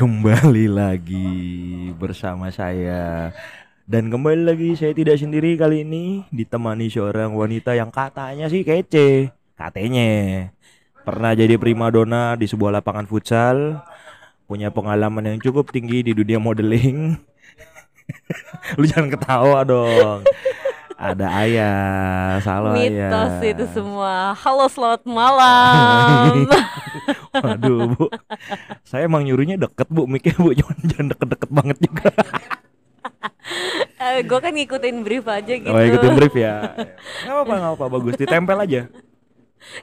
Kembali lagi bersama saya. Dan kembali lagi saya tidak sendiri kali ini Ditemani seorang wanita yang katanya sih kece. Katanya Pernah jadi primadona di sebuah lapangan futsal Punya pengalaman yang cukup tinggi di dunia modeling. Lu jangan ketawa dong ada ayah, salah Mitos ayah. itu semua. Halo, selamat malam. Waduh bu, saya emang nyuruhnya deket bu, miknya bu, jangan jangan deket-deket banget juga. eh, gue kan ngikutin brief aja gitu. Oh ikutin brief ya. Gak apa-apa, gak apa-apa, bagus. Ditempel aja.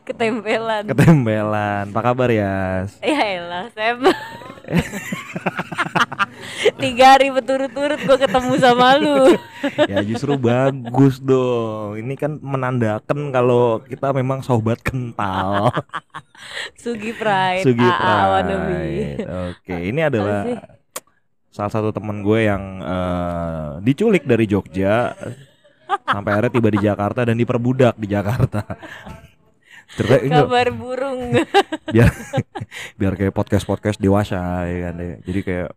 Ketempelan. Ketempelan. Apa kabar ya? ya elah, Seb. Tiga hari berturut-turut gue ketemu sama lu. Ya justru bagus dong. Ini kan menandakan kalau kita memang sobat kental. Sugi Pride. Sugi AA wannabe. Pride. Oke, ini adalah salah satu teman gue yang eh, diculik dari Jogja sampai akhirnya tiba di Jakarta dan diperbudak di Jakarta. Enggak, Kabar burung. biar biar kayak podcast podcast dewasa ya kan ya. jadi kayak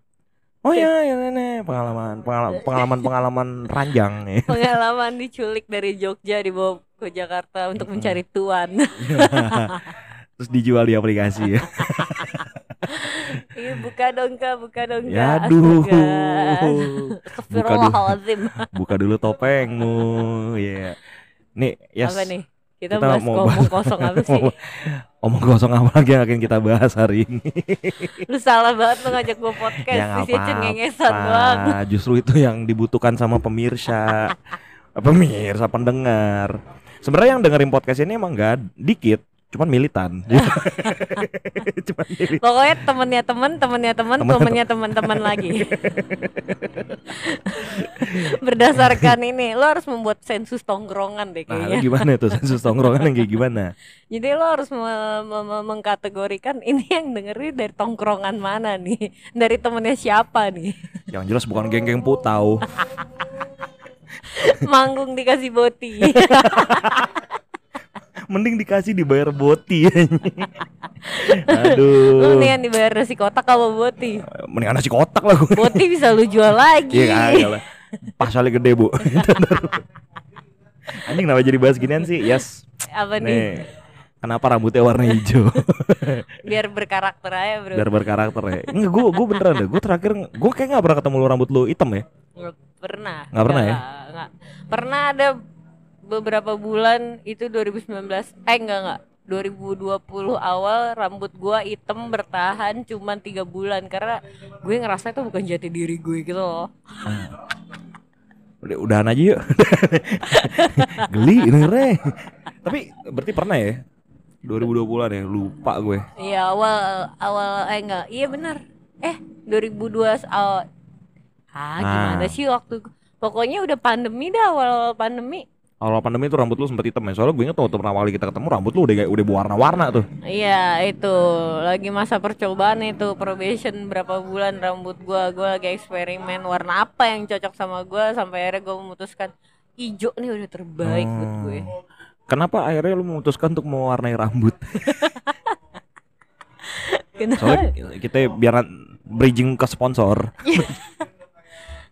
oh ya ya nenek pengalaman pengalaman pengalaman pengalaman ranjang ya. Pengalaman diculik dari Jogja dibawa ke Jakarta untuk mencari tuan. terus dijual di aplikasi. Ya Iya, buka dong kak, buka dong kak. ya aduh buka dulu buka dulu topengmu. Ya nih yes. Apa nih? Kita, Kita bahas mau ngomong bahas- kosong apa sih? omong kosong apa lagi yang akan kita bahas hari ini? Lu salah banget lu ngajak gue podcast. Ya nggak Isinya cengengesan doang. Justru itu yang dibutuhkan sama pemirsa. Pemirsa pendengar. Sebenarnya yang dengerin podcast ini emang gak dikit cuman militan. Cuman militan. Pokoknya temennya temen, temennya temen, Temen- temennya teman-teman lagi. Berdasarkan ini Lu harus membuat sensus tongkrongan deh nah kayaknya. gimana tuh sensus tongkrongan yang kayak gimana? Jadi lo harus me- me- me- mengkategorikan Ini yang dengerin dari tongkrongan mana nih? Dari temennya siapa nih? Yang jelas bukan geng-geng putau. Manggung dikasih boti mending dikasih dibayar boti Lu aduh mendingan dibayar nasi kotak kalau boti mendingan nasi kotak lah gue Boti bisa lu jual lagi Iya lah. Pasalnya gede bu. Anjing kenapa jadi bahas ginian sih? Yes. Apa nih? Nih. Kenapa rambutnya warna hijau? Biar berkarakter aja bro Biar berkarakter ya. Enggak, gue gue beneran deh. Gue terakhir gue kayak nggak pernah ketemu lu rambut lu hitam ya. Nggak pernah. Nggak pernah ya? Nggak. Pernah ada beberapa bulan itu 2019. Eh enggak enggak. 2020 awal rambut gua hitam bertahan cuman tiga bulan karena gue ngerasa itu bukan jati diri gue gitu loh. Udah udahan aja yuk. Geli dengernya. Tapi berarti pernah ya? 2020-an ya, lupa gue. Iya awal awal eh enggak. Iya benar. Eh 2002 awal Ah gimana Nah. sih waktu Pokoknya udah pandemi dah awal pandemi. Awal pandemi itu rambut lu sempat hitam ya. Soalnya gue inget waktu pertama kali kita ketemu rambut lu udah kayak udah berwarna-warna tuh. Iya itu lagi masa percobaan itu probation berapa bulan rambut gua gua lagi eksperimen warna apa yang cocok sama gua sampai akhirnya gua memutuskan hijau nih udah terbaik buat gue. Kenapa akhirnya lu memutuskan untuk mewarnai rambut? Kenapa? Soalnya kita biar bridging ke sponsor.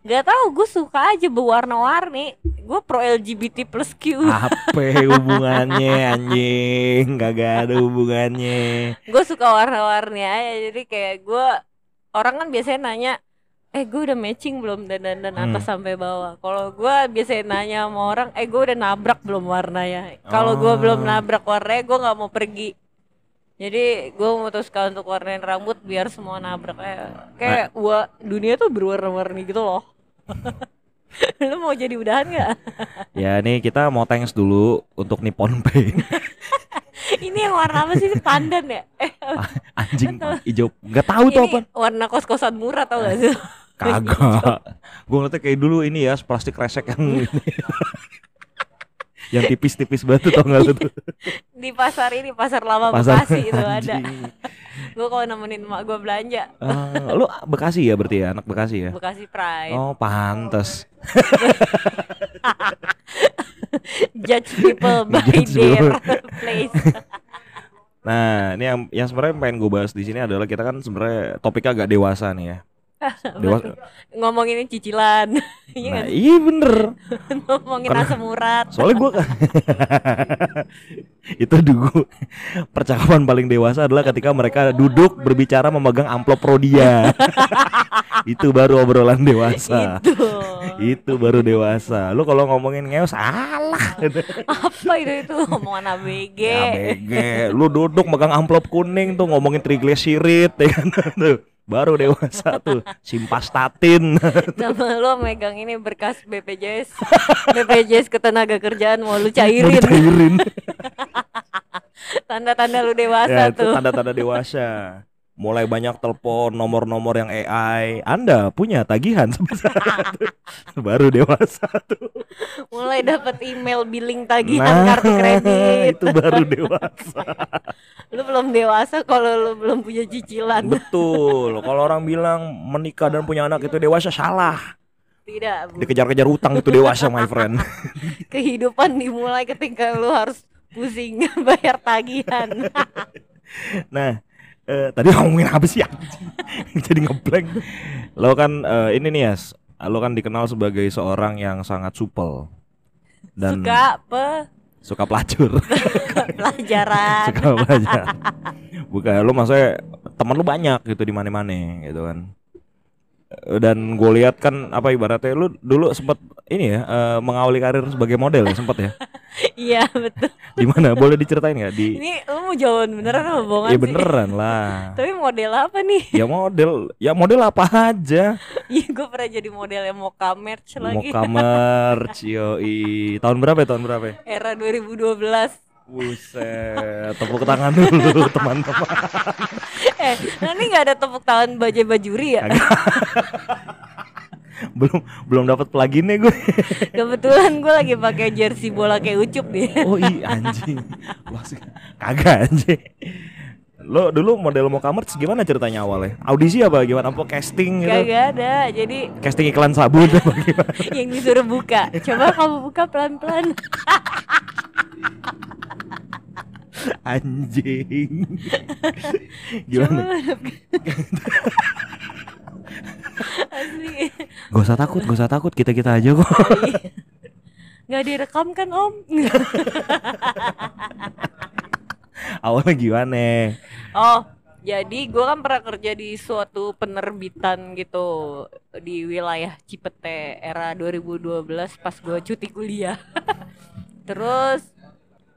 Gak tau gue suka aja berwarna-warni. Gue pro LGBT plus Q. Apa hubungannya anjing? Gak ada hubungannya. Gue suka warna-warni aja. Jadi kayak gue orang kan biasanya nanya eh gue udah matching belum dan dan dan atas sampai bawah kalau gue biasanya nanya sama orang eh gue udah nabrak belum warnanya kalau gue Oh. belum nabrak warnanya gue nggak mau pergi jadi gue memutuskan untuk warnain rambut biar semua nabrak kayak kayak wah dunia tuh berwarna-warni gitu loh lu mau jadi udahan nggak Ya nih kita mau thanks dulu untuk Nippon Paint. ini yang warna apa sih pandan ya eh Anjing hijau. Gak tahu tuh apa. ini warna kos-kosan murah tau gak sih Kagak. Gue ngeliatnya kayak dulu ini ya plastik resek yang ini. Yang tipis-tipis batu tau gak lu tuh? di pasar ini pasar lama Pasar Bekasi itu ada gue kalau nemenin mak gue belanja Ah, lu Bekasi ya berarti ya, anak Bekasi ya? Bekasi Pride Oh, pantes. judge people by Judge their people. place Nah, ini yang yang sebenarnya pengen gue bahas di sini adalah kita kan sebenarnya topiknya agak dewasa nih ya. Dewasa. Ngomongin cicilan. Iya Nah, iya bener. Ngomongin karena- asam urat. Soalnya gue itu dulu percakapan paling dewasa adalah ketika mereka duduk berbicara memegang amplop Rodia. itu baru obrolan dewasa. Itu. itu baru dewasa. Lu kalau ngomongin ngeos salah. Apa itu itu omongan ABG. Ya BG, lu duduk megang amplop kuning tuh ngomongin triglycerid ya kan tuh. Baru dewasa tuh, simpastatin. Sama lo megang ini berkas BPJS. BPJS ketenaga kerjaan mau lu Mau cairin. Tanda-tanda lu dewasa ya, itu tuh. tanda-tanda dewasa. Mulai banyak telepon nomor-nomor yang AI. Anda punya tagihan. Baru dewasa tuh. Mulai dapat email billing tagihan Nah, kartu kredit. itu baru dewasa. Lu belum dewasa kalau lu belum punya cicilan. Betul. Kalau orang bilang menikah dan punya anak itu dewasa salah. Tidak. Bu. Dikejar-kejar utang itu dewasa, my friend. Kehidupan dimulai ketika lu harus pusing bayar tagihan. Nah, eh, tadi ngomongin apa sih? Jadi ngeblank. Lo kan eh, ini nih Yas, lo kan dikenal sebagai seorang yang sangat supel dan Suka apa? suka pelacur, Pelajaran. suka belajar. Bukan, lo maksudnya temen lu banyak gitu di mana-mana gitu kan. Eh, Dan gue lihat kan apa ibaratnya lu dulu sempat ini ya eh, mengawali karir sebagai model ya sempat ya. Iya betul. Di mana? Boleh diceritain nggak di? Ini lu mau jawaban beneran apa bohongan Ya sih? beneran lah. Tapi model apa nih? Ya model, ya model apa aja. Iya gue pernah jadi model yang mau merch lagi. Moka merch, yoi. Tahun berapa ya? Tahun berapa ya? Era 2012. Buset, tepuk tangan dulu teman-teman. Eh, nah ini nggak ada tepuk tangan bajai bajuri ya? Belum belum dapat pluginnya gue. Kebetulan gue lagi pakai jersey bola kayak ucup nih. Oh iya anjing. Wah, sih. Kagak anjing. Lo dulu model Moka merch gimana ceritanya awalnya? Audisi apa gimana? Apa casting gitu? Kagak ada. Jadi Casting iklan sabun apa gimana? yang disuruh buka. Coba kamu buka pelan-pelan. Anjing. Gimana? Asli. Gak usah takut, gak usah takut. Kita-kita aja kok. Nggak direkam kan om? Awalnya gimana? Oh, jadi gue kan pernah kerja di suatu penerbitan gitu di wilayah Cipete era 2012 pas gue cuti kuliah. Terus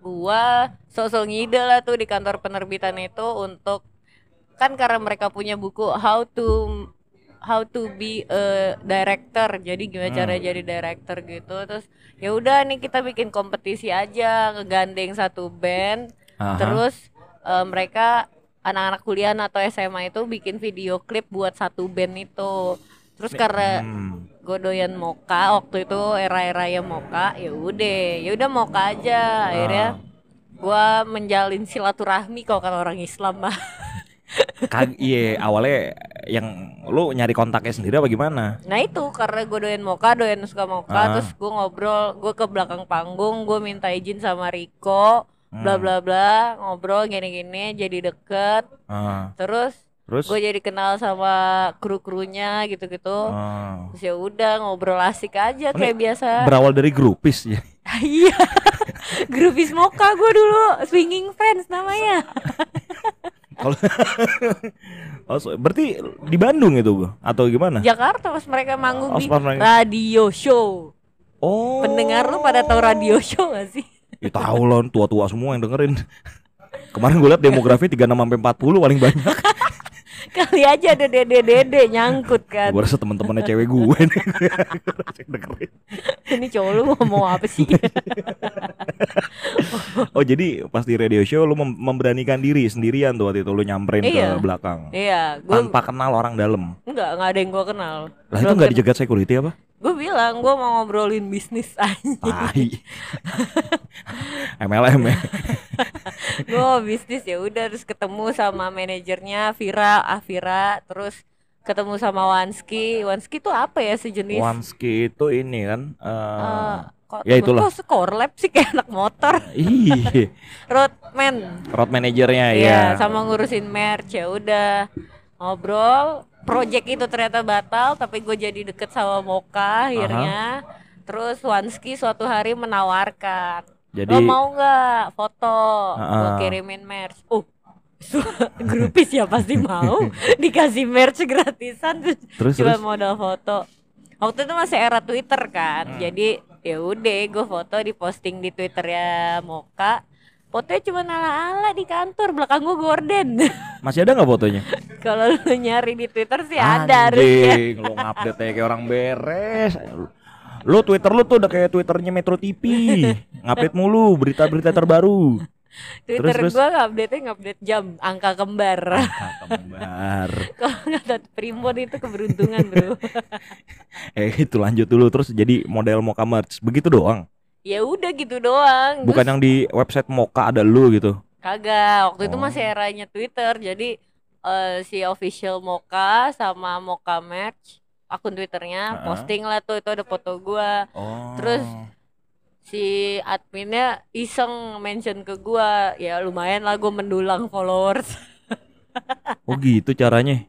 gua sosok ngide lah tuh di kantor penerbitan itu untuk kan karena mereka punya buku how to how to be a director jadi gimana Hmm. cara jadi director gitu terus ya udah nih kita bikin kompetisi aja ngegandeng satu band Aha. Terus eh, mereka anak-anak kuliah atau SMA itu bikin video klip buat satu band itu. Terus karena Hmm. gue doyan moka waktu itu era-era ya moka, ya udah, ya udah moka aja. Akhirnya gua menjalin silaturahmi kalau orang Islam mah. Kag iya awalnya yang lu nyari kontaknya sendiri apa gimana? Nah itu karena gue doyan moka, doyan suka moka, Ah. terus gue ngobrol, gue ke belakang panggung, gue minta izin sama Riko, bla Hmm. bla bla, ngobrol gini-gini, jadi deket. Ah, Terus terus gue jadi kenal sama kru-krunya gitu-gitu ah. terus ya udah ngobrol asik aja Oh, kayak biasa berawal dari grupis ya. iya grupis moka gue dulu swinging friends namanya Kalau oh, berarti di Bandung itu gua atau gimana? Jakarta pas mereka manggung Oh, di mereka- radio show Oh. pendengar lu pada tahu radio show gak sih Ya tahu loh tua-tua semua yang dengerin. Kemarin gue liat demografi 36 sampai 40 paling banyak. kali aja ada dede dede nyangkut kan Gue rasa teman-temannya cewek gue nih. ini cowok lu ngomong apa sih Oh jadi pas di radio show lu mem- memberanikan diri sendirian tuh waktu itu lu nyamperin Iya. ke belakang. iya gue Tanpa kenal orang dalam. enggak enggak ada yang gue kenal Lah itu nggak dijaga security apa? Gue bilang gue mau ngobrolin bisnis aja. MLM ya. gue bisnis ya udah terus ketemu sama manajernya Vira Afira terus ketemu sama Wanski Wanski tuh apa ya sejenis Wanski itu ini kan eh, eh, kok Ya, itulah. kok skor lab sih kayak anak motor Iya. roadman Road manajernya ya. Iya, sama ngurusin merch ya udah ngobrol. Project itu ternyata batal, tapi gue jadi deket sama Moka akhirnya. Terus Wanski suatu hari menawarkan, Jadi lo mau nggak foto? Gue Ah. kirimin merch. Uh, grupis ya pasti mau dikasih merch gratisan terus, cuma terus? modal foto. Waktu itu masih era Twitter kan, Hmm. jadi ya udah gue foto di posting di Twitternya Moka. Fotonya cuma ala-ala di kantor belakang gue gorden. masih ada nggak fotonya? Kalau lu nyari di Twitter sih ada harusnya. Anjing, lu ngupdate kayak orang beres. Lu Twitter lu tuh udah kayak Twitternya Metro TV. Ngupdate mulu berita-berita terbaru. Twitter terus? gue ngupdate ngupdate jam angka kembar. Ah, Kembar. Kalau nggak primbon itu keberuntungan bro. Eh itu lanjut dulu terus jadi model Mocha Merch. Begitu doang. Ya udah gitu doang. Bukan Terus yang di website Mocha ada lu gitu. Kagak, waktu itu Oh. masih eranya Twitter. Jadi eh, si official Moka sama Moka Merch akun Twitternya Heeh. posting lah tuh itu ada foto gua. Oh. Terus si adminnya iseng mention ke gua ya lumayan lah gua mendulang followers Oh gitu caranya.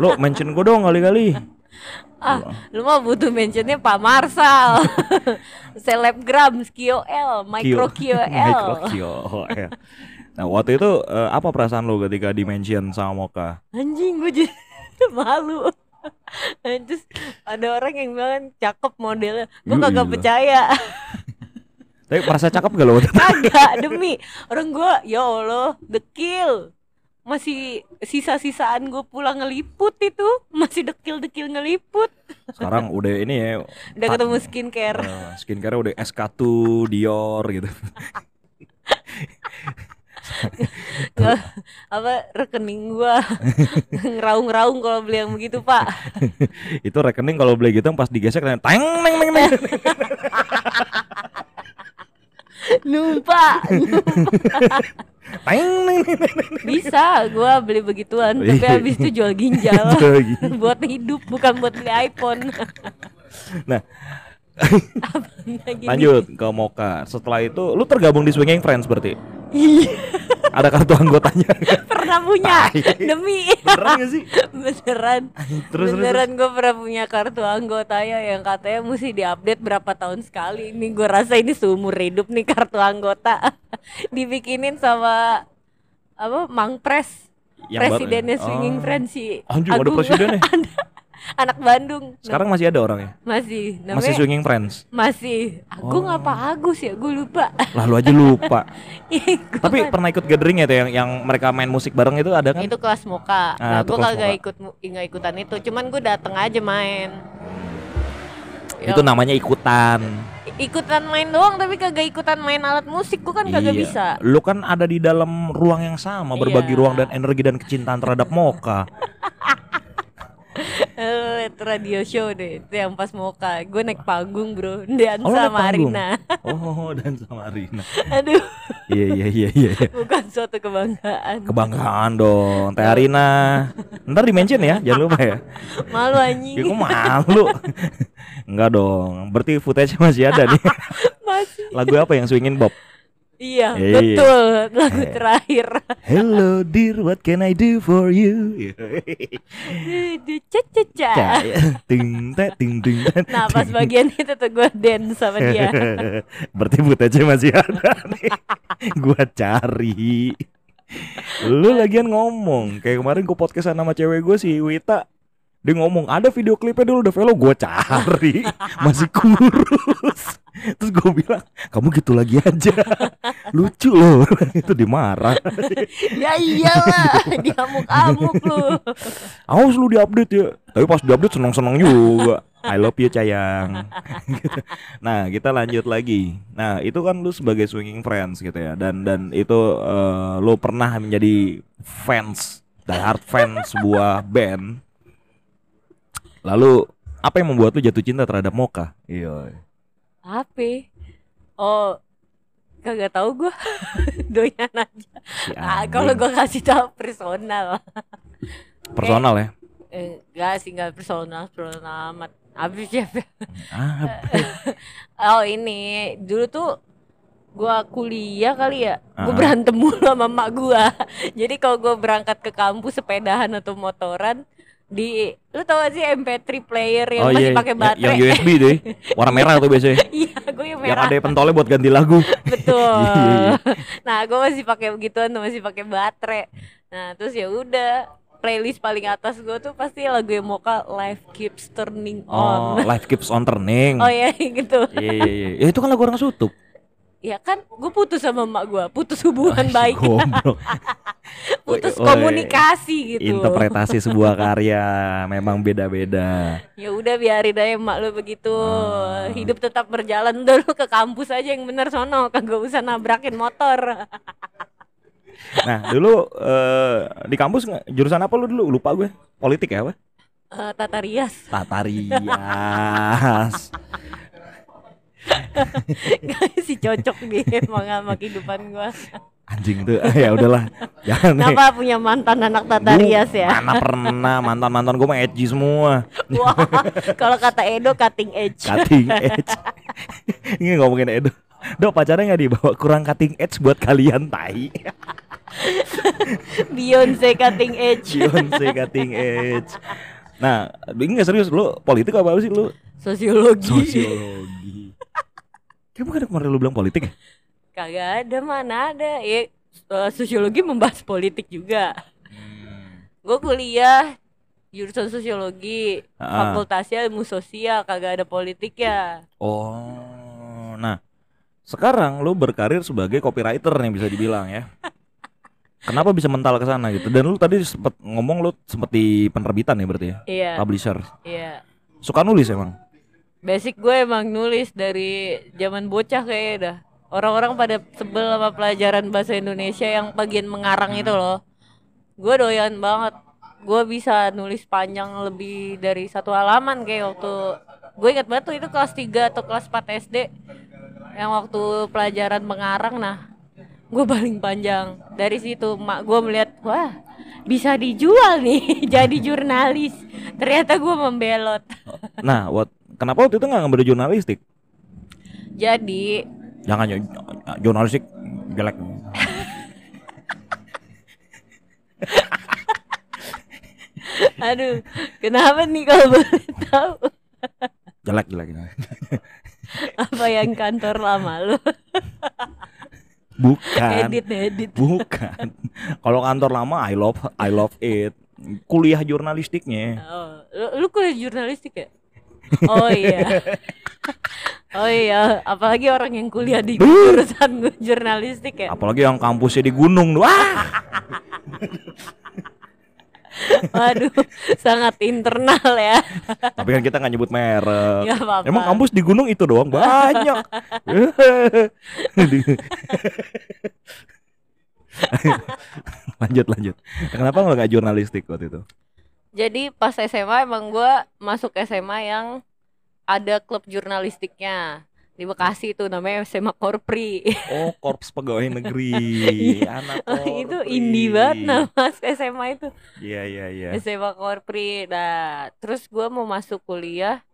Lo mention gue dong kali-kali. ah lu mah butuh mentionnya Pak Marsal selebgram KOL micro KOL Micro KOL. Nah waktu itu eh, apa perasaan lo ketika di mention sama Mocha? anjing gue jadi malu. Terus ada orang yang bilang cakep modelnya. Gue kagak iya. percaya. Tapi merasa cakep gak lo? kagak demi. Orang gue ya Allah dekil masih sisa-sisaan gue pulang ngeliput itu. Masih dekil-dekil ngeliput. Sekarang udah ini ya udah ketemu skincare. Eh, skincare udah SK2, Dior gitu. Nggak, apa rekening gua. Ngeraung-ngeraung kalau beli yang begitu pak. Itu rekening kalau beli gitu pas digesek teng neng neng neng. Numpak bisa gua beli begituan tapi Iya. habis itu jual ginjal. Buat hidup bukan buat beli iPhone. Nah, lanjut ke Mocha. Setelah itu lu tergabung di Swinging Friends berarti. Iya, Ada kartu anggotanya. pernah punya demi Beneran gak sih? beneran Terus terus. beneran gue pernah punya kartu anggota ya yang katanya mesti diupdate berapa tahun sekali ini gue rasa ini seumur hidup nih kartu anggota dibikinin sama apa Mang Pres Yang baru- presidennya Swinging Oh. Friends si Anjing, ada Agung. presidennya? Ada. Anak Bandung Sekarang masih ada orangnya. masih namanya Masih Swinging Friends. masih Agung Oh. apa Agus ya gue lupa Lah lu aja lupa. Gua Tapi kan- pernah ikut gathering ya tuh yang yang mereka main musik bareng itu ada kan? itu kelas muka Ah, nah, itu gue kagak ikut nggak ikutan itu cuman gue dateng aja main Ya, Itu namanya ikutan. ikutan main doang tapi kagak ikutan main alat musik gue kan kagak Iya. bisa Lu kan ada di dalam ruang yang sama, berbagi Iya. ruang dan energi dan kecintaan terhadap Mocha. eh itu radio show deh itu yang pas muka gue naik panggung bro dan Oh, sama? Arina Oh, dan sama Rina. aduh Iya iya iya iya. bukan suatu kebanggaan Kebanggaan dong, Teh Arina. Ntar di mention ya, jangan lupa ya. malu anjing Ya kok malu. Enggak dong. Berarti footage masih ada nih. masih Lagu apa yang swingin Bob? Iya Iya. betul lagu Eh. terakhir Hello dear, what can I do for you? Caca Caya, ting te, ting ting Nah pas bagian itu tuh gue dance sama dia Berarti footage masih ada nih. Gua cari. Lu lagian ngomong kayak kemarin gua podcastan sama cewek gue si Wita. Dia ngomong ada video klipnya dulu udah velo gue cari masih kurus. Terus gue bilang kamu gitu lagi aja lucu loh itu dimarah. Ya iyalah Diamuk-amuk lu Awas lu diupdate ya. Tapi pas diupdate seneng-seneng juga. I love you sayang. Nah kita lanjut lagi. Nah itu kan lu sebagai swinging friends gitu ya. Dan dan itu eh, lu pernah menjadi fans, diehard fans sebuah band. Lalu apa yang membuat lu jatuh cinta terhadap Mocha? Iya. Apa? Oh Kagak tahu gue Doyan aja Si ah. Kalau gue kasih tahu personal personal ya. eh, Enggak sih Enggak personal Personal amat Habis ya Ah, Oh ini dulu tuh gua kuliah kali ya, gua Ah. berantem mulu sama emak gua. Jadi kalau gua berangkat ke kampus sepedahan atau motoran di lu tau gak sih MP3 player yang masih pakai yang- baterai? Yang USB deh. Warna merah tuh biasanya. Iya, gue yang yang merah. ada pentolnya buat ganti lagu. Betul. Iya, iya. nah, gue masih pakai begituan tuh, masih pakai baterai. Nah, terus ya udah playlist paling atas gue tuh pasti lagu yang Mocha Life Keeps Turning Oh, On. life keeps on turning. Oh ya gitu. Iya iya iya. Ya, itu kan lagu orang sutup. Ya kan, gue putus sama emak gue, putus hubungan baik, Goblok. Putus komunikasi gitu. Interpretasi sebuah karya memang beda-beda. Ya udah biarin aja emak lu begitu. Ah. Hidup tetap berjalan dulu ke kampus aja yang bener sono, kagak usah nabrakin motor. Nah, dulu eh, di kampus jurusan apa lu dulu? Lupa gue. Politik ya apa? Eh, Tata Rias. Tata rias. si cocok dia emang sama kehidupan gua. Anjing tuh. ya udahlah. Jangan nih. Kenapa punya mantan anak Tata Rias ya? Mana pernah mantan-mantan gue mah edgy semua. Wah, kalau kata Edo cutting edge. Cutting edge. Ini ngomongin Edo. Dok pacarnya nggak dibawa kurang cutting edge buat kalian tai. Beyonce cutting edge. Beyonce cutting edge. Nah, ini nggak serius lu politik apa sih lu? Sosiologi. Sosiologi. Kayak bukan kemarin lu bilang politik ya? Kagak ada mana ada. Ya, eh, sosiologi membahas politik juga. Gue kuliah jurusan sosiologi, Ah. fakultasnya ilmu sosial, kagak ada politik ya. Oh, nah sekarang lu berkarir sebagai copywriter nih bisa dibilang ya. Kenapa bisa mental ke sana gitu? Dan lu tadi sempet ngomong lu sempet di penerbitan ya berarti ya, Iya, publisher. iya. Suka nulis emang. Basic gue emang nulis dari zaman bocah kayaknya dah. Orang-orang pada sebel sama pelajaran bahasa Indonesia yang bagian mengarang itu loh. Gue doyan banget. Gue bisa nulis panjang lebih dari satu halaman kayak waktu gue ingat banget tuh itu kelas 3 atau kelas 4 SD yang waktu pelajaran mengarang nah gue paling panjang dari situ mak gue melihat wah bisa dijual nih jadi jurnalis ternyata gue membelot Nah, what, kenapa waktu itu nggak ngambil jurnalistik? jadi Jangan jurnalistik jelek. Aduh, kenapa nih kalau boleh tahu Jelek jelek. apa yang kantor lama lu Bukan. edit edit. Bukan. Kalau kantor lama I love I love it. Kuliah jurnalistiknya. Oh, lu, lu kuliah jurnalistik ya? Oh iya. Oh iya, apalagi orang yang kuliah di jurusan jurnalistik ya. Apalagi yang kampusnya di gunung. Wah. Waduh, sangat internal ya. Tapi kan kita nggak nyebut merek. Gak apa-apa. Emang kampus di gunung itu doang banyak. lanjut lanjut. Kenapa nggak jurnalistik waktu itu? Jadi pas SMA emang gua masuk SMA yang ada klub jurnalistiknya di Bekasi itu namanya SMA Korpri. Oh, korps pegawai negeri. Anak itu Korpri. indie banget nama SMA itu. Iya iya iya. SMA Korpri. Nah, terus gua mau masuk kuliah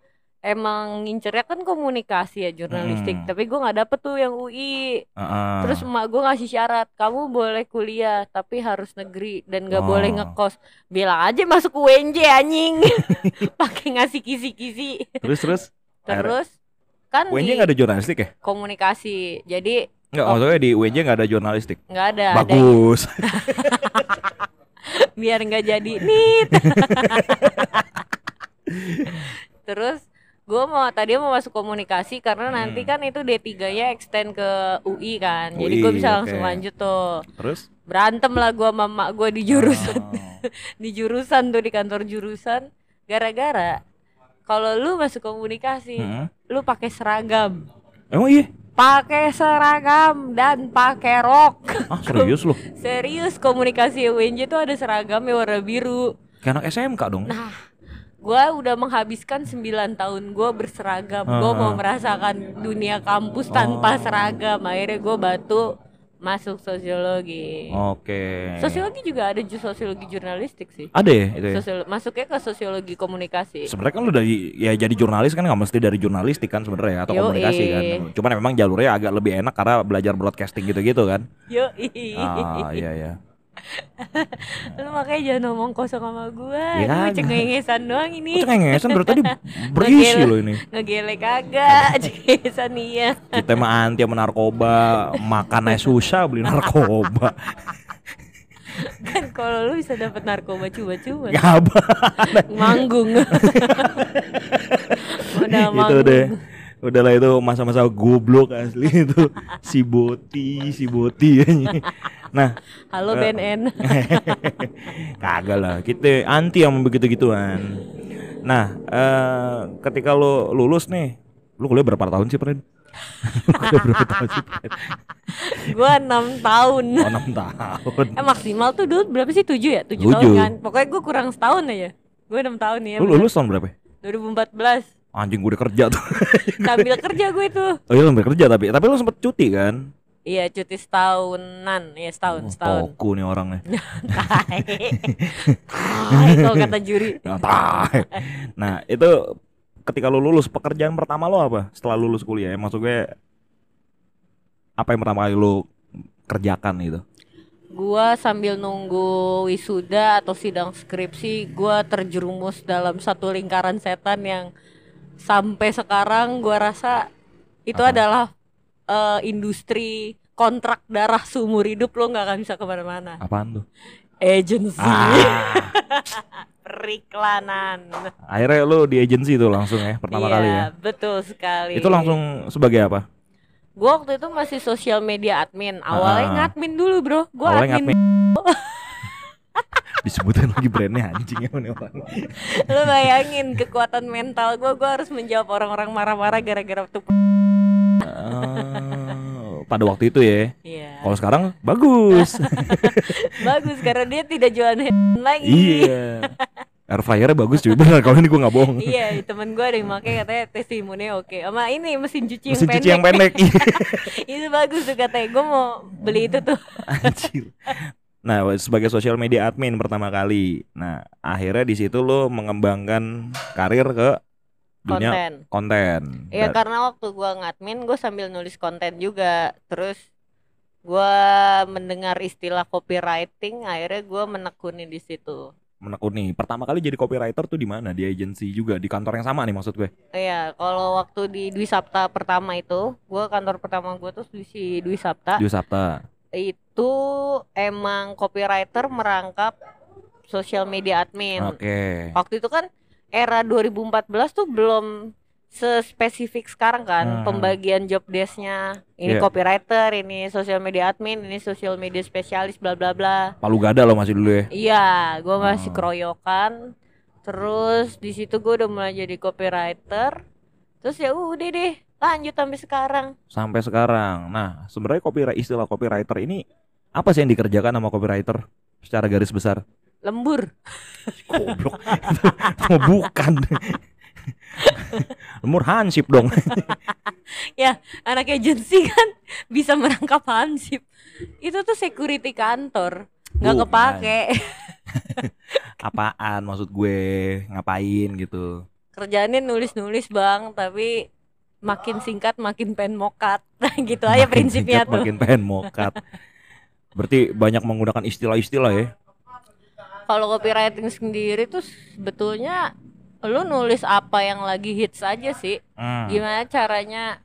emang ngincernya kan komunikasi ya jurnalistik, Hmm. tapi gua nggak dapet tuh yang UI. Heeh. Terus emak gua ngasih syarat, kamu boleh kuliah tapi harus negeri dan boleh Oh. ngekos. Bilang aja masuk UNJ anjing. Pakai ngasih kisi-kisi. terus terus Terus kan UNJ nggak ada jurnalistik ya? komunikasi. Jadi Nggak, Oh. maksudnya di UNJ nggak ada jurnalistik. nggak ada, ada Bagus. biar nggak jadi nit. Terus gue mau tadi mau masuk komunikasi karena nanti Hmm. kan itu D3-nya extend ke UI kan. Jadi UI, gue bisa langsung oke. lanjut tuh. Terus? Berantem lah gue sama mak gue di jurusan Oh. di jurusan tuh di kantor jurusan gara-gara kalau lu masuk komunikasi, Hmm. lu pakai seragam. Emang iya? Pakai seragam dan pakai rok. Ah serius loh? Serius komunikasi UNJ tuh ada seragamnya warna biru. Kayak anak SMK dong. Nah, gua udah menghabiskan 9 tahun gua berseragam. Gua Ah. mau merasakan dunia kampus tanpa Oh. seragam. Akhirnya gua batu masuk sosiologi. Oke. Sosiologi juga ada ju- sosiologi jurnalistik sih. Ada ya itu ya? Sosiolo- masuknya ke sosiologi komunikasi. Sebenarnya kan lu dari ya jadi jurnalis kan nggak mesti dari jurnalistik kan sebenarnya atau Yoi. komunikasi kan. Cuman memang jalurnya agak lebih enak karena belajar broadcasting gitu-gitu kan. Yo, Ah iya ya. Lu makanya jangan ngomong kosong sama gua. Ya, Lu cengengesan doang ini. Cengengesan dari tadi berisi lo ini. Ngegelek kagak, cengengesan iya. Kita mah anti sama narkoba, makannya susah beli narkoba. Kan kalau lu bisa dapat narkoba coba-coba. Ya apa? Manggung. Udah itu manggung. deh. Udahlah itu masa-masa goblok asli itu si Boti, si Boti. Nah, Halo Eh. BNN. kagak lah. Kita anti yang begitu-gituan. Nah, eh ketika lo lulus nih, lu kuliah berapa tahun sih, Pren? Kuliah berapa tahun sih, Pren? Gua 6 tahun. Oh, 6 tahun. Eh maksimal tuh dulu berapa sih? 7 ya? 7 tahun Tujuh. kan. Pokoknya gua kurang setahun aja. Gue 6 tahun ya. Lu lulus tahun berapa? 2014. Anjing gue udah kerja tuh. Sambil kerja gue itu. Oh iya sambil kerja tapi tapi lu sempet cuti kan? Iya, cuti setahunan. Iya, setahun, Oh, setahun. Toku nih orangnya. Tai. Tai kalau kata juri. Nah, tai. Nah, itu ketika lu lulus pekerjaan pertama lo apa setelah lulus kuliah? Ya, maksud gue apa yang pertama kali lu kerjakan gitu? Gua sambil nunggu wisuda atau sidang skripsi, gua terjerumus dalam satu lingkaran setan yang sampai sekarang gua rasa itu Apa? adalah eh, industri kontrak darah seumur hidup lo nggak akan bisa ke mana-mana. Apaan tuh? Agency, Ah, periklanan. akhirnya lu di agensi tuh langsung ya pertama Iya, kali ya. betul sekali. Itu langsung sebagai apa? Gua waktu itu masih sosial media admin. Awalnya Ah. ngadmin dulu, Bro. Gua Awalnya admin. Disebutin lagi brandnya anjing ya orang. Lu bayangin kekuatan mental gua gua harus menjawab orang-orang marah-marah gara-gara tuh. Eh, pada waktu itu ya. Iya. Kalau sekarang bagus. Bagus karena dia tidak jualan lagi. iya. Air fryernya bagus cuy. Benar kalau ini gue nggak bohong. iya, temen gue ada yang pakai katanya testimoninya oke. Sama ini mesin cuci yang Mesin pendek. cuci yang pendek. Itu bagus tuh katanya. Gue mau beli itu tuh. Anjir. Nah, sebagai social media admin pertama kali. Nah, akhirnya di situ lo mengembangkan karir ke dunia Konten. konten. Iya Dan- karena waktu gua ngadmin gue sambil nulis konten juga. Terus gua mendengar istilah copywriting, akhirnya gua menekuni di situ. menekuni. Pertama kali jadi copywriter tuh di mana? Di agensi juga, di kantor yang sama nih maksud gue. Iya, kalau waktu di Dwi Sapta pertama itu, gua kantor pertama gua tuh di si Dwi Sapta. Di Sabta. itu emang copywriter merangkap social media admin. Oke. Waktu itu kan era 2014 tuh belum sespesifik sekarang kan Hmm. pembagian job desk-nya. Ini Iya. copywriter, ini social media admin, ini social media spesialis bla bla bla. Palu gada lo masih dulu ya. Iya, gua masih Hmm. keroyokan. Terus di situ gua udah mulai jadi copywriter. Terus ya udah deh, lanjut sampai sekarang. Sampai sekarang. Nah, sebenarnya copyright istilah copywriter ini apa sih yang dikerjakan sama copywriter secara garis besar? Lembur. Goblok. Bukan. Lemur hansip dong. anak agensi kan bisa merangkap hansip itu tuh security kantor nggak Bukan. kepake Apaan maksud gue? Ngapain gitu? kerjaannya nulis-nulis bang tapi makin singkat makin pen mokat gitu aja Makin prinsipnya singkat, tuh Makin pengen mokat. Berarti banyak menggunakan istilah-istilah ya. kalau copywriting sendiri tuh sebetulnya lu nulis apa yang lagi hits aja sih Hmm. gimana caranya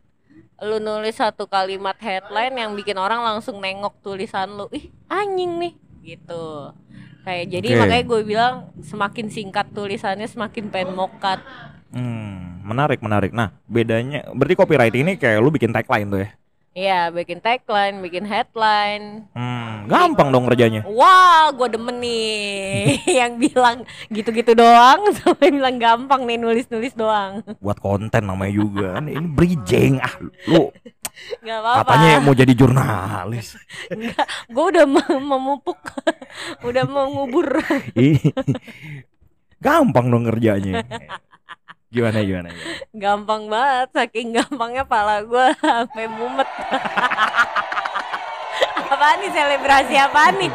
lu nulis satu kalimat headline yang bikin orang langsung nengok tulisan lu ih anjing nih gitu kayak jadi Oke. makanya gue bilang semakin singkat tulisannya semakin pen mokat Hmm, menarik menarik. Nah, bedanya berarti copywriting ini kayak lu bikin tagline tuh ya. Iya, bikin tagline, bikin headline. Hmm, gampang dong kerjanya. Wah, gue demen nih yang bilang gitu-gitu doang sampai bilang gampang nih nulis-nulis doang. Buat konten namanya juga. Ini bridging ah lu Gak apa-apa. katanya mau jadi jurnalis. Gue udah mem- memupuk, udah mengubur. Gampang dong kerjanya. Gimana gimana? gimana? Gampang banget, saking gampangnya pala gue sampai mumet. apa nih selebrasi apa nih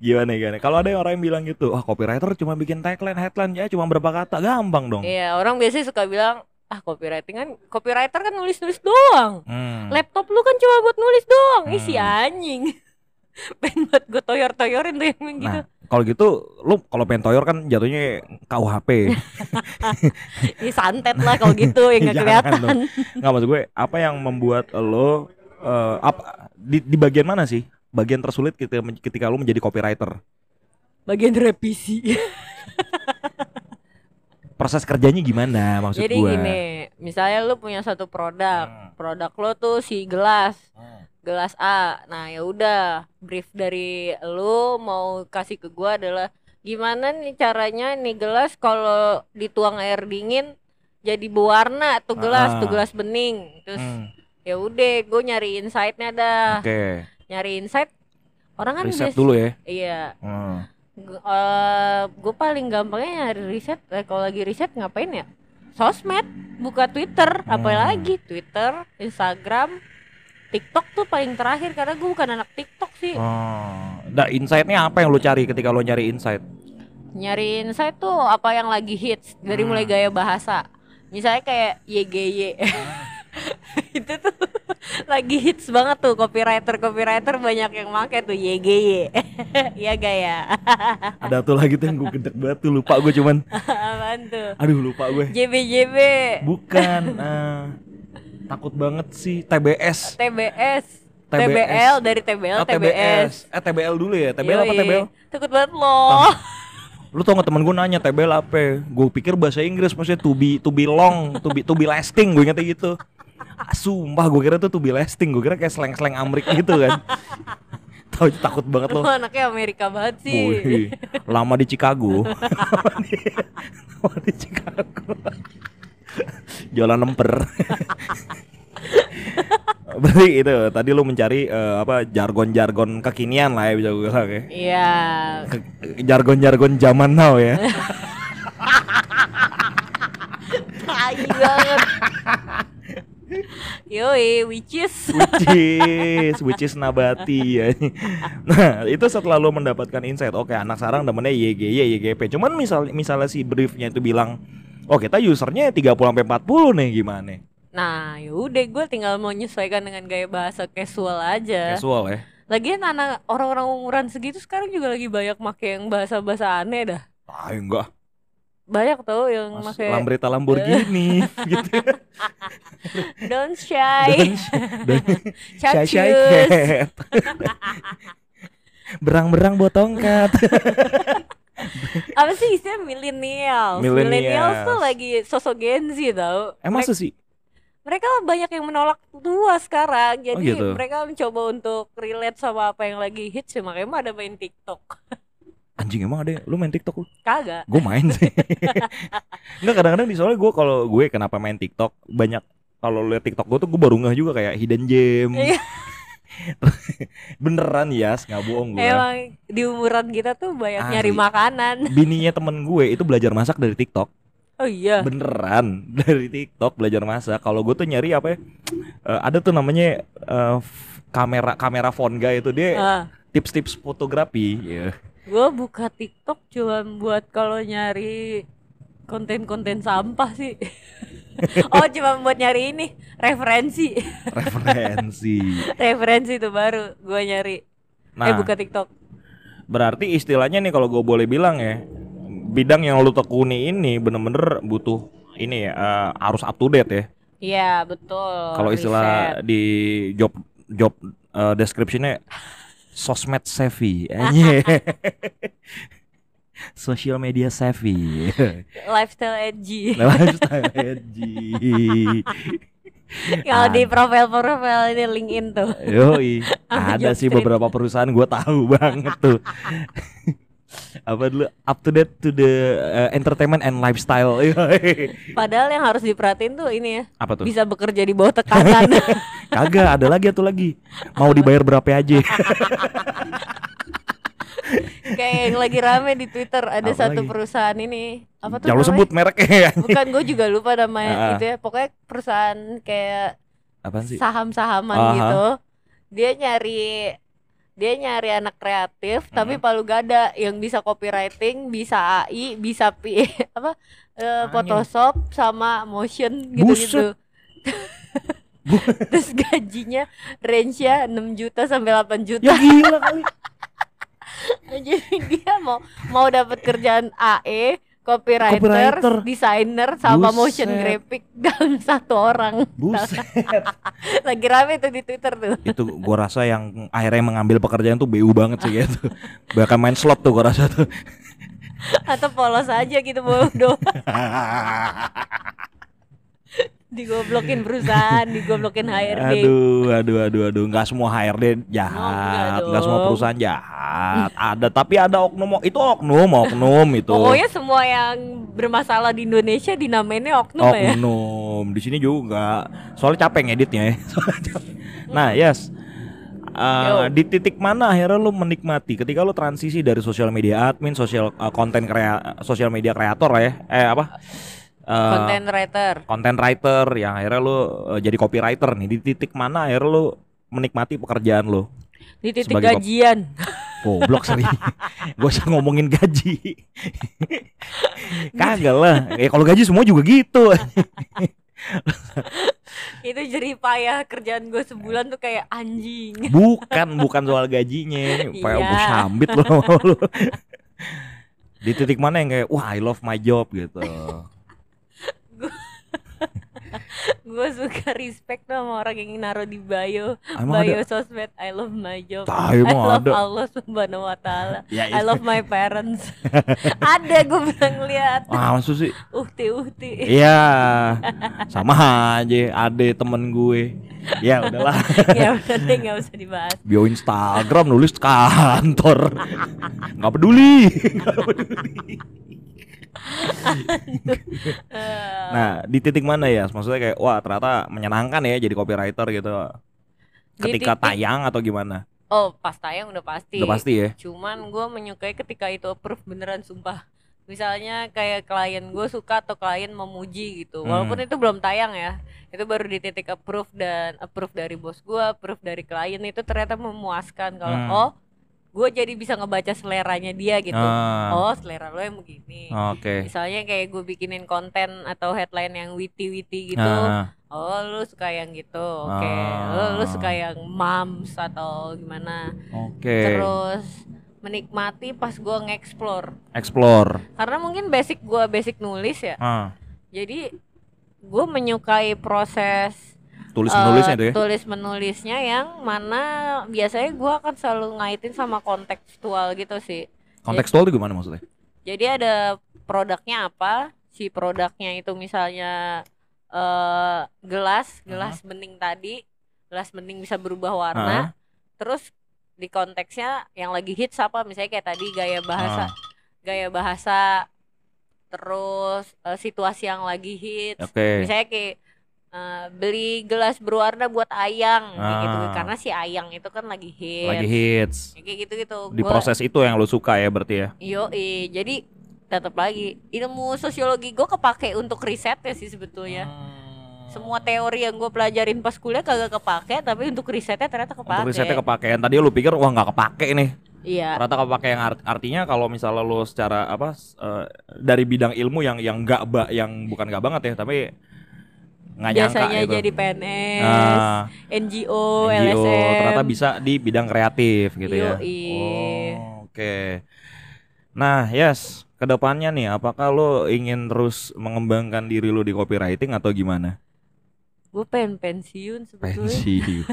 gimana gimana? Kalau ada orang yang bilang gitu, ah copywriter cuma bikin tagline, headline ya cuma berapa kata, gampang dong. Iya orang biasanya suka bilang ah copywriting kan copywriter kan nulis nulis doang Hmm. laptop lu kan cuma buat nulis doang isi Hmm. anjing pengen buat gue toyor toyorin tuh yang gitu Nah, kalau gitu lu kalau pengen toyor kan jatuhnya KUHP. Ih, santet lah kalau gitu yang Jangan kelihatan dong. Nggak maksud gue, apa yang membuat lo eh, apa di, di bagian mana sih? Bagian tersulit ketika ketika lu menjadi copywriter. bagian revisi Proses kerjanya gimana maksud jadi gue? gini misalnya lu punya satu produk Hmm. produk lo tuh si gelas Hmm. Gelas A. Nah, ya udah, brief dari lu mau kasih ke gua adalah gimana nih caranya nih gelas kalau dituang air dingin jadi berwarna tuh gelas, Ah. tuh gelas bening. Terus Hmm. ya udah, gue nyari insight-nya dah. Oke, Nyari insight orang kan riset bias- dulu ya. Iya. Hmm. gue paling gampangnya nyari riset. Eh, kalau lagi riset ngapain ya? Sosmed, buka Twitter, Hmm. apalagi Twitter, Instagram, TikTok tuh paling terakhir karena gue bukan anak TikTok sih. Oh. Nah, insight-nya apa yang lu cari ketika lu nyari insight? Nyari insight tuh apa yang lagi hits dari Hmm. mulai gaya bahasa. Misalnya kayak YGY. itu tuh lagi hits banget tuh copywriter copywriter banyak yang make tuh YGY. Iya gaya. Ada tuh lagi tuh yang gue gedek banget tuh lupa gue cuman Apaan tuh? aduh lupa gue. JBJB, Bukan eh, takut banget sih TBS. TBS, TBS. TBL dari TBL, Oh, TBS. Eh TBL dulu ya. TBL apa Yoi. TBL? Takut banget loh. Lu tau gak temen gue nanya TBL apa? Gue pikir bahasa Inggris maksudnya to be to be long, to be to be lasting. Gue ingetnya gitu. Ah, Sumpah gue kira tuh to be lasting. Gue kira kayak slang-slang Amrik gitu kan. Tahu takut banget Lu lo. anaknya Amerika banget sih. Wih, lama di Chicago. lama di Chicago. Jualan lemper. Berarti itu tadi lu mencari eh, apa jargon-jargon kekinian lah ya bisa gue bilang ya. Iya. Ke- Jargon-jargon zaman now ya. Tai banget. Yoi, which is which is which is nabati ya. Nah, itu setelah lu mendapatkan insight, oke anak sarang temennya YGY, YGP. Cuman misal misalnya si briefnya itu bilang, "Oh, kita usernya 30 sampai 40 nih gimana?" Nah, yaudah gue tinggal mau menyesuaikan dengan gaya bahasa casual aja. Casual ya. Lagian anak orang-orang umuran segitu sekarang juga lagi banyak make yang bahasa-bahasa aneh dah. Ah, enggak. Banyak tuh yang Mas, make Lambretta Lamborghini gitu. don't shy, Dan shy shy cat. Berang-berang bawa tongkat. Apa sih istilah? Millennials. Millennials tuh lagi sosok Gen Z tau. Eh masa sih? mereka banyak yang menolak tua sekarang jadi gitu. mereka mencoba untuk relate sama apa yang lagi hits ya makanya ada main TikTok Anjing emang ada lu main TikTok lu? kagak gue main sih Enggak kadang-kadang di soalnya gue kalau gue kenapa main TikTok banyak kalau lihat TikTok gue tuh gue baru ngeh juga kayak hidden gem Iya. beneran ya nggak bohong gue emang di umuran kita tuh banyak Asli. nyari makanan. Bininya temen gue itu belajar masak dari TikTok. Oh iya? Beneran dari TikTok belajar masak. Kalau gue tuh nyari apa ya? Eh, ada tuh namanya f- kamera kamera phone guy itu. Dia ah, tips-tips fotografi ya gue buka TikTok cuma buat kalau nyari konten-konten sampah sih. Oh cuma buat nyari ini referensi. Referensi. Referensi itu baru gue nyari. Nah. eh buka TikTok. Berarti istilahnya nih kalau gue boleh bilang ya, bidang yang lu tekuni ini bener-bener butuh ini ya eh, harus up to date ya. iya betul. Kalau istilah riset. di job job eh, descriptionnya sosmed savvy. Social media savvy, lifestyle edgy lifestyle edgy. Kalau di profil-profil ini LinkedIn tuh. Yoi, ada sih beberapa perusahaan gue tahu banget tuh. Apa dulu up to date to the uh, entertainment and lifestyle. Padahal yang harus diperhatiin tuh ini ya, Apa tuh? bisa bekerja di bawah tekanan. Kagak, ada lagi atau lagi. Mau dibayar berapa aja? Kayak yang lagi rame di Twitter ada Apa satu lagi? perusahaan ini. Apa tuh? Jangan lu sebut mereknya. Bukan gue juga lupa namanya Ah. itu ya. Pokoknya perusahaan kayak Apaan sih? saham-sahaman Aha. gitu. dia nyari dia nyari anak kreatif tapi palu gada yang bisa copywriting bisa AI bisa P apa Anjing. Photoshop sama motion gitu-gitu terus gajinya range-nya 6 juta sampai 8 juta Ya gila kali. jadi dia mau mau dapat kerjaan AE copywriter, Copywriter. desainer sama Buset. motion graphic dalam satu orang Buset. lagi rame tuh di Twitter tuh itu gua rasa yang akhirnya mengambil pekerjaan tuh BU banget sih gitu. Bahkan main slot tuh gua rasa tuh. atau polos aja gitu bodoh digoblokin perusahaan digoblokin HRD Aduh, aduh, aduh, aduh. Nggak semua HRD Oh, jahat, enggak nggak semua perusahaan jahat. Ada, tapi ada oknum, itu oknum, oknum itu. pokoknya semua yang bermasalah di Indonesia dinamainnya oknum ya oknum. Di sini juga. Soalnya capek ngeditnya ya. Nah, yes. Uh, Yo. di titik mana akhirnya lu menikmati ketika lu transisi dari sosial media admin, sosial uh, konten krea, sosial media kreator ya. Eh apa? Uh, content writer content writer yang akhirnya lu uh, jadi copywriter nih. Di titik mana akhirnya lu menikmati pekerjaan lu? di titik sebagai gajian Goblok sering. Gak usah ngomongin gaji. Kagak lah. Ya kalau gaji semua juga gitu. itu jadi payah kerjaan gue sebulan tuh kayak anjing Bukan, bukan soal gajinya. Kayak Iya. mau sambit lo sama lu. Di titik mana yang kayak wah I love my job gitu. Gue suka respect tuh sama orang yang naruh di bio Emang bio ada? sosmed I love my job Tah, I love ada. Allah subhanahu wa ta'ala Ya, I love my parents ada gue bilang lihat Ah, maksud sih? uhti uhti Iya. Sama aja ade temen gue. Ya udahlah. ya udah deh nggak usah dibahas Bio Instagram nulis kantor. nggak peduli. Nggak peduli. Nah, di titik mana ya? Maksudnya kayak wah ternyata menyenangkan ya jadi copywriter gitu. Ketika titik- tayang atau gimana? oh pas tayang udah pasti Udah pasti ya. cuman gue menyukai ketika itu approve beneran sumpah misalnya kayak klien gue suka atau klien memuji gitu Hmm. walaupun itu belum tayang ya itu baru di titik approve dan approve dari bos gue approve dari klien itu ternyata memuaskan kalau Hmm. oh gue jadi bisa ngebaca seleranya dia gitu. Ah, oh selera lo yang begini. Oke. misalnya kayak gue bikinin konten atau headline yang witty-witty gitu. Ah, oh lu suka yang gitu. Oke. Ah. lu, lu suka yang moms atau gimana? Oke. terus menikmati pas gua nge-explore. Explore. karena mungkin basic gua basic nulis ya. Ah, jadi gua menyukai proses tulis eh, menulisnya itu ya. tulis menulisnya yang mana biasanya gua akan selalu ngaitin sama kontekstual gitu sih Kontekstual itu gimana maksudnya? jadi ada produknya apa si produknya itu misalnya eh gelas gelas bening tadi gelas bening bisa berubah warna Ah. terus di konteksnya yang lagi hits apa misalnya kayak tadi gaya bahasa Ah. gaya bahasa terus eh, situasi yang lagi hits Oke. misalnya kayak eh, beli gelas berwarna buat ayang kayak gitu Ah. karena si ayang itu kan lagi hits Lagi hits. kayak gitu gitu Di proses itu yang lo suka ya berarti ya. Yoi, jadi tetap lagi ilmu sosiologi gue kepake untuk risetnya sih sebetulnya. Semua teori yang gue pelajarin pas kuliah kagak kepake, tapi untuk risetnya ternyata kepake. Untuk risetnya kepakean. Tadi lu pikir wah nggak kepake nih. Iya. Ternyata kepake yang art- artinya kalau misalnya lu secara apa eh, dari bidang ilmu yang yang nggak ba yang bukan nggak banget ya, tapi nggak nyangka Biasanya gitu. jadi PNS, Ah, NGO, NGO, LSM. ternyata bisa di bidang kreatif gitu ya. Yoi. Oh, Oke. Nah, yes, ke depannya nih, apakah lo ingin terus mengembangkan diri lo di copywriting atau gimana? Gue pengen pensiun sebetulnya. Pensiun.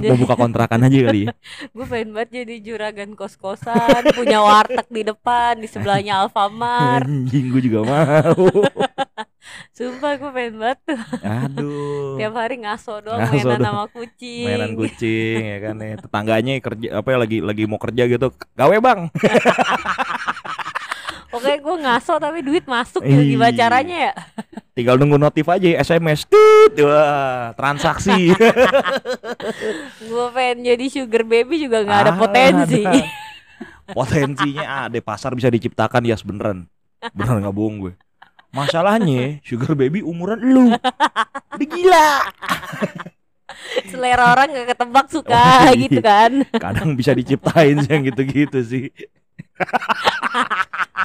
Mau buka kontrakan aja kali ya. Gue pengen banget jadi juragan kos-kosan, punya warteg di depan, di sebelahnya Alfamart. Anjing gue juga mau. Sumpah gue pengen banget tuh. Aduh. Tiap hari ngaso doang Ngaso mainan doang. sama kucing. mainan kucing ya kan ya tetangganya kerja apa ya lagi lagi mau kerja gitu gawe bang Pokoknya gue ngaso tapi duit masuk gitu Ih. gimana caranya ya? Tinggal nunggu notif aja SMS tut wah transaksi. Gue pengen jadi sugar baby juga gak ada Ah, potensi. ada. potensinya ada pasar bisa diciptakan ya beneran. Beneran nggak bohong gue. Masalahnya sugar baby umuran lu. Udah gila. Selera orang gak ketebak suka Oh, gitu kan. Kadang bisa diciptain sih yang gitu-gitu sih.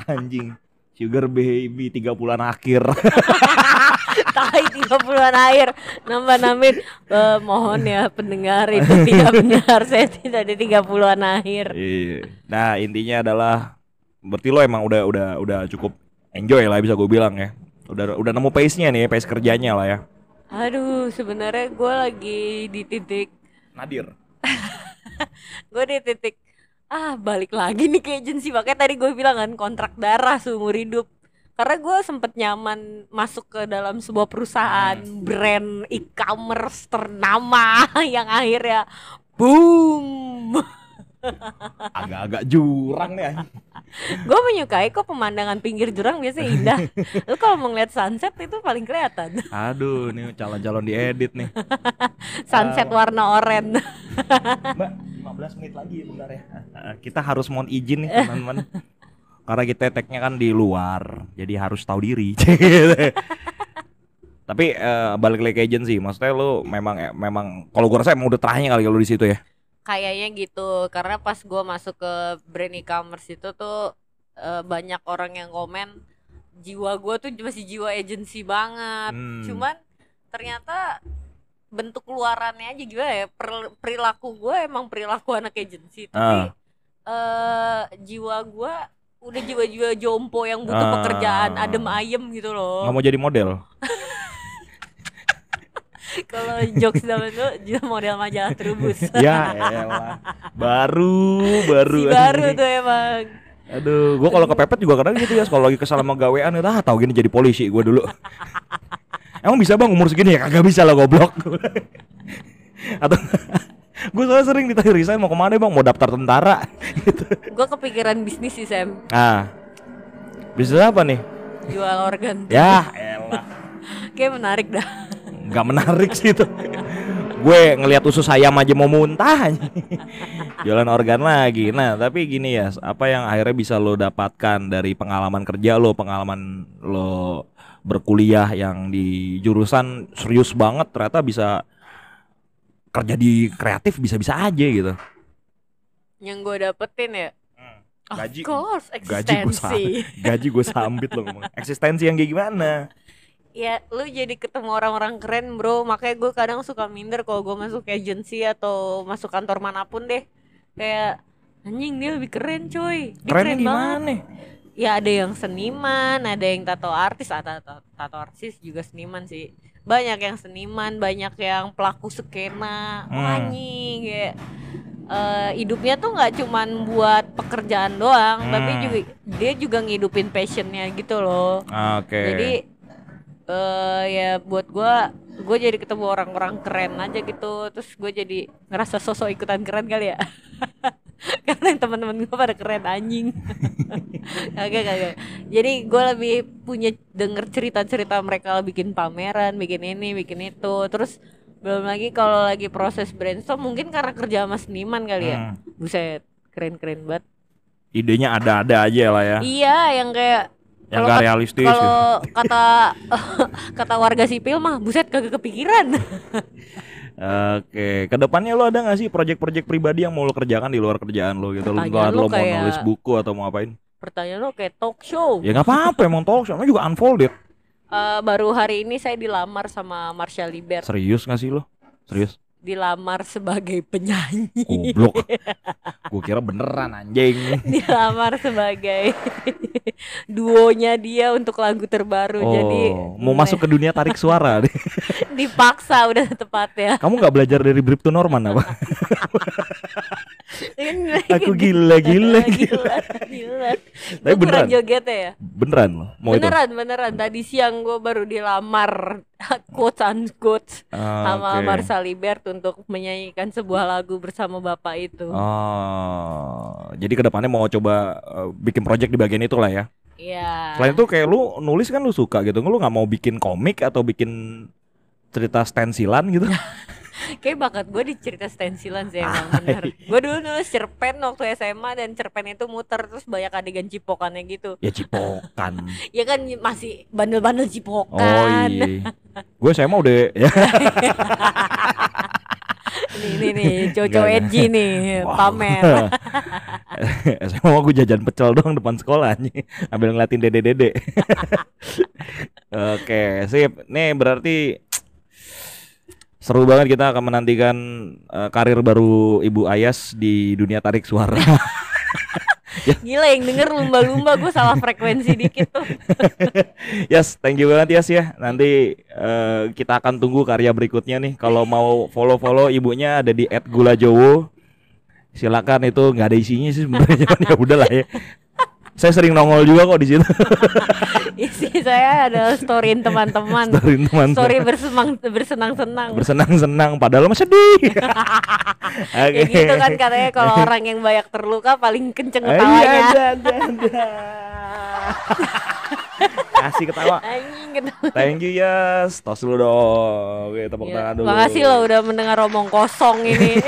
Anjing. Sugar baby tiga bulan akhir. tai tiga bulan air nambah namin Eh, mohon ya pendengar itu tidak benar saya tidak di tiga bulan akhir Iya. Nah, intinya adalah berarti lo emang udah udah udah cukup enjoy lah bisa gue bilang ya. Udah udah nemu pace-nya nih, pace kerjanya lah ya. aduh sebenarnya gue lagi di titik Nadir. gue di titik ah balik lagi nih ke agency. Makanya tadi gue bilang kan kontrak darah seumur hidup. Karena gue sempet nyaman masuk ke dalam sebuah perusahaan brand e-commerce ternama yang akhirnya boom Agak-agak jurang nih gue menyukai kok pemandangan pinggir jurang biasanya indah lu kalau mau ngeliat sunset itu paling kelihatan Aduh, nih calon-calon diedit nih. sunset warna oranye Mbak, 15 menit lagi bentar ya. Kita harus mohon izin nih teman-teman. Karena kita tag-nya kan di luar, jadi harus tahu diri. Tapi eh, balik lagi ke agency, maksudnya lu memang eh, memang kalau gua rasa emang udah terakhir kali kalau di situ ya. Kayaknya gitu karena pas gue masuk ke brand e-commerce itu tuh eh, banyak orang yang komen jiwa gue tuh masih jiwa agency banget Hmm. cuman ternyata bentuk luarannya aja juga ya per- perilaku gue emang perilaku anak agency tapi eh jiwa gue udah jiwa-jiwa jompo yang butuh Ah. pekerjaan adem ayem gitu loh nggak mau jadi model. kalau jokes zaman dulu juga model majalah terubus ya elah. Baru, baru. si baru anjing. tuh emang Aduh, gua kalau kepepet juga kadang gitu ya. Kalau lagi kesal sama gawean, gitu, ah tahu gini jadi polisi gua dulu. Emang bisa bang umur segini ya? Kagak bisa lah goblok. Atau gue soalnya sering ditanya resign mau ke mana bang? Mau daftar tentara? gitu. gue kepikiran bisnis sih Sam Ah, bisnis apa nih? jual organ Ya, elah. kayak menarik dah Nggak menarik sih itu. gue ngelihat usus ayam aja mau muntah. Jualan organ lagi. Nah, tapi gini ya, apa yang akhirnya bisa lo dapatkan dari pengalaman kerja lo, pengalaman lo berkuliah yang di jurusan serius banget ternyata bisa kerja di kreatif bisa-bisa aja gitu. yang gue dapetin ya of Gaji- course gaji eksistensi Gaji gue sambit lo ngomong. Eksistensi yang kayak gimana? Ya lu jadi ketemu orang-orang keren bro makanya gue kadang suka minder kalau gue masuk agency atau masuk kantor mana pun deh kayak anjing dia lebih keren coy dia Kerennya keren banget gimana? ya ada yang seniman ada yang tato artis atau tato, tato artis juga seniman sih banyak yang seniman banyak yang pelaku skena Hmm. anjing kayak eh, hidupnya tuh nggak cuman buat pekerjaan doang tapi Hmm. juga dia juga ngidupin passionnya gitu loh Oke. jadi eh ya buat gua gue jadi ketemu orang-orang keren aja gitu. Terus gue jadi ngerasa sosok ikutan keren kali ya. Karena teman-teman gue pada keren anjing. Kagak kagak. Jadi gue lebih punya denger cerita-cerita mereka bikin pameran bikin ini bikin itu. Terus belum lagi kalau lagi proses brainstorm mungkin karena kerja sama seniman kali ya. Hmm. buset keren-keren banget. Idenya ada-ada aja lah ya. iya yang kayak Yang gak realistis gitu. Kalau kata kata warga sipil mah buset kagak kepikiran. Oke, ke depannya lo ada gak sih proyek-proyek pribadi yang mau lo kerjakan di luar kerjaan lo gitu? Lo, Pertanyaan lo lo mau kayak- nulis buku atau mau apain? Pertanyaan lo kayak talk show. Ya nggak apa-apa, emang talk show namanya juga unfolded. Eh, baru hari ini saya dilamar sama Marsha Liber, Serius gak sih lo? Serius? Dilamar sebagai penyanyi. Goblok. Gue kira beneran anjing. dilamar sebagai duonya dia untuk lagu terbaru. Oh, Jadi mau masuk ke dunia tarik suara. dipaksa udah tepatnya. Kamu nggak belajar dari Bripto Norman apa? Aku gila, gila, gila, gila. Tapi beneran? joget ya. Beneran lo? Mau itu? beneran beneran tadi siang gue baru dilamar quote unquote Ah, sama. Marsa Libert untuk menyanyikan sebuah lagu bersama bapak itu Oh, jadi ke depannya mau coba eh, bikin project di bagian itu lah ya. Iya Selain itu kayak lu nulis kan lu suka gitu, lu nggak mau bikin komik atau bikin cerita stensilan gitu? Kayak bakat gue di cerita stensilan sih Ah, emang bener iya. gue dulu nulis cerpen waktu SMA dan cerpen itu muter terus banyak adegan cipokannya gitu ya cipokan. ya kan masih bandel-bandel Oh cipokan iya. Gue mau udah ya. Ini ini nih cowok edgy nih Wow. pamer. SMA gue jajan pecel doang depan sekolah nih ambil ngeliatin dede dede oke sip nih berarti seru banget kita akan menantikan eh, karir baru Ibu Ayas di dunia tarik suara. Gila yang denger lumba-lumba gue salah frekuensi dikit tuh. yes thank you banget Yas ya. Nanti eh, kita akan tunggu karya berikutnya nih. Kalau mau follow follow ibunya ada di @gulajowo. Silakan itu nggak ada isinya sih sebenarnya. Ya udahlah ya saya sering nongol juga kok di situ Isi saya adalah storyin teman-teman. Story teman Story bersemang bersenang-senang. bersenang-senang padahal mah sedih. Oke. Ya gitu kan katanya kalau orang yang banyak terluka paling kenceng Ah, Iya, ketawanya. ada, ada. Kasih ketawa. Anjing ketawa. Thank you Yas. Tos dulu dong. Oke, tepuk Ya, tangan dulu. Makasih lo udah mendengar omong kosong ini.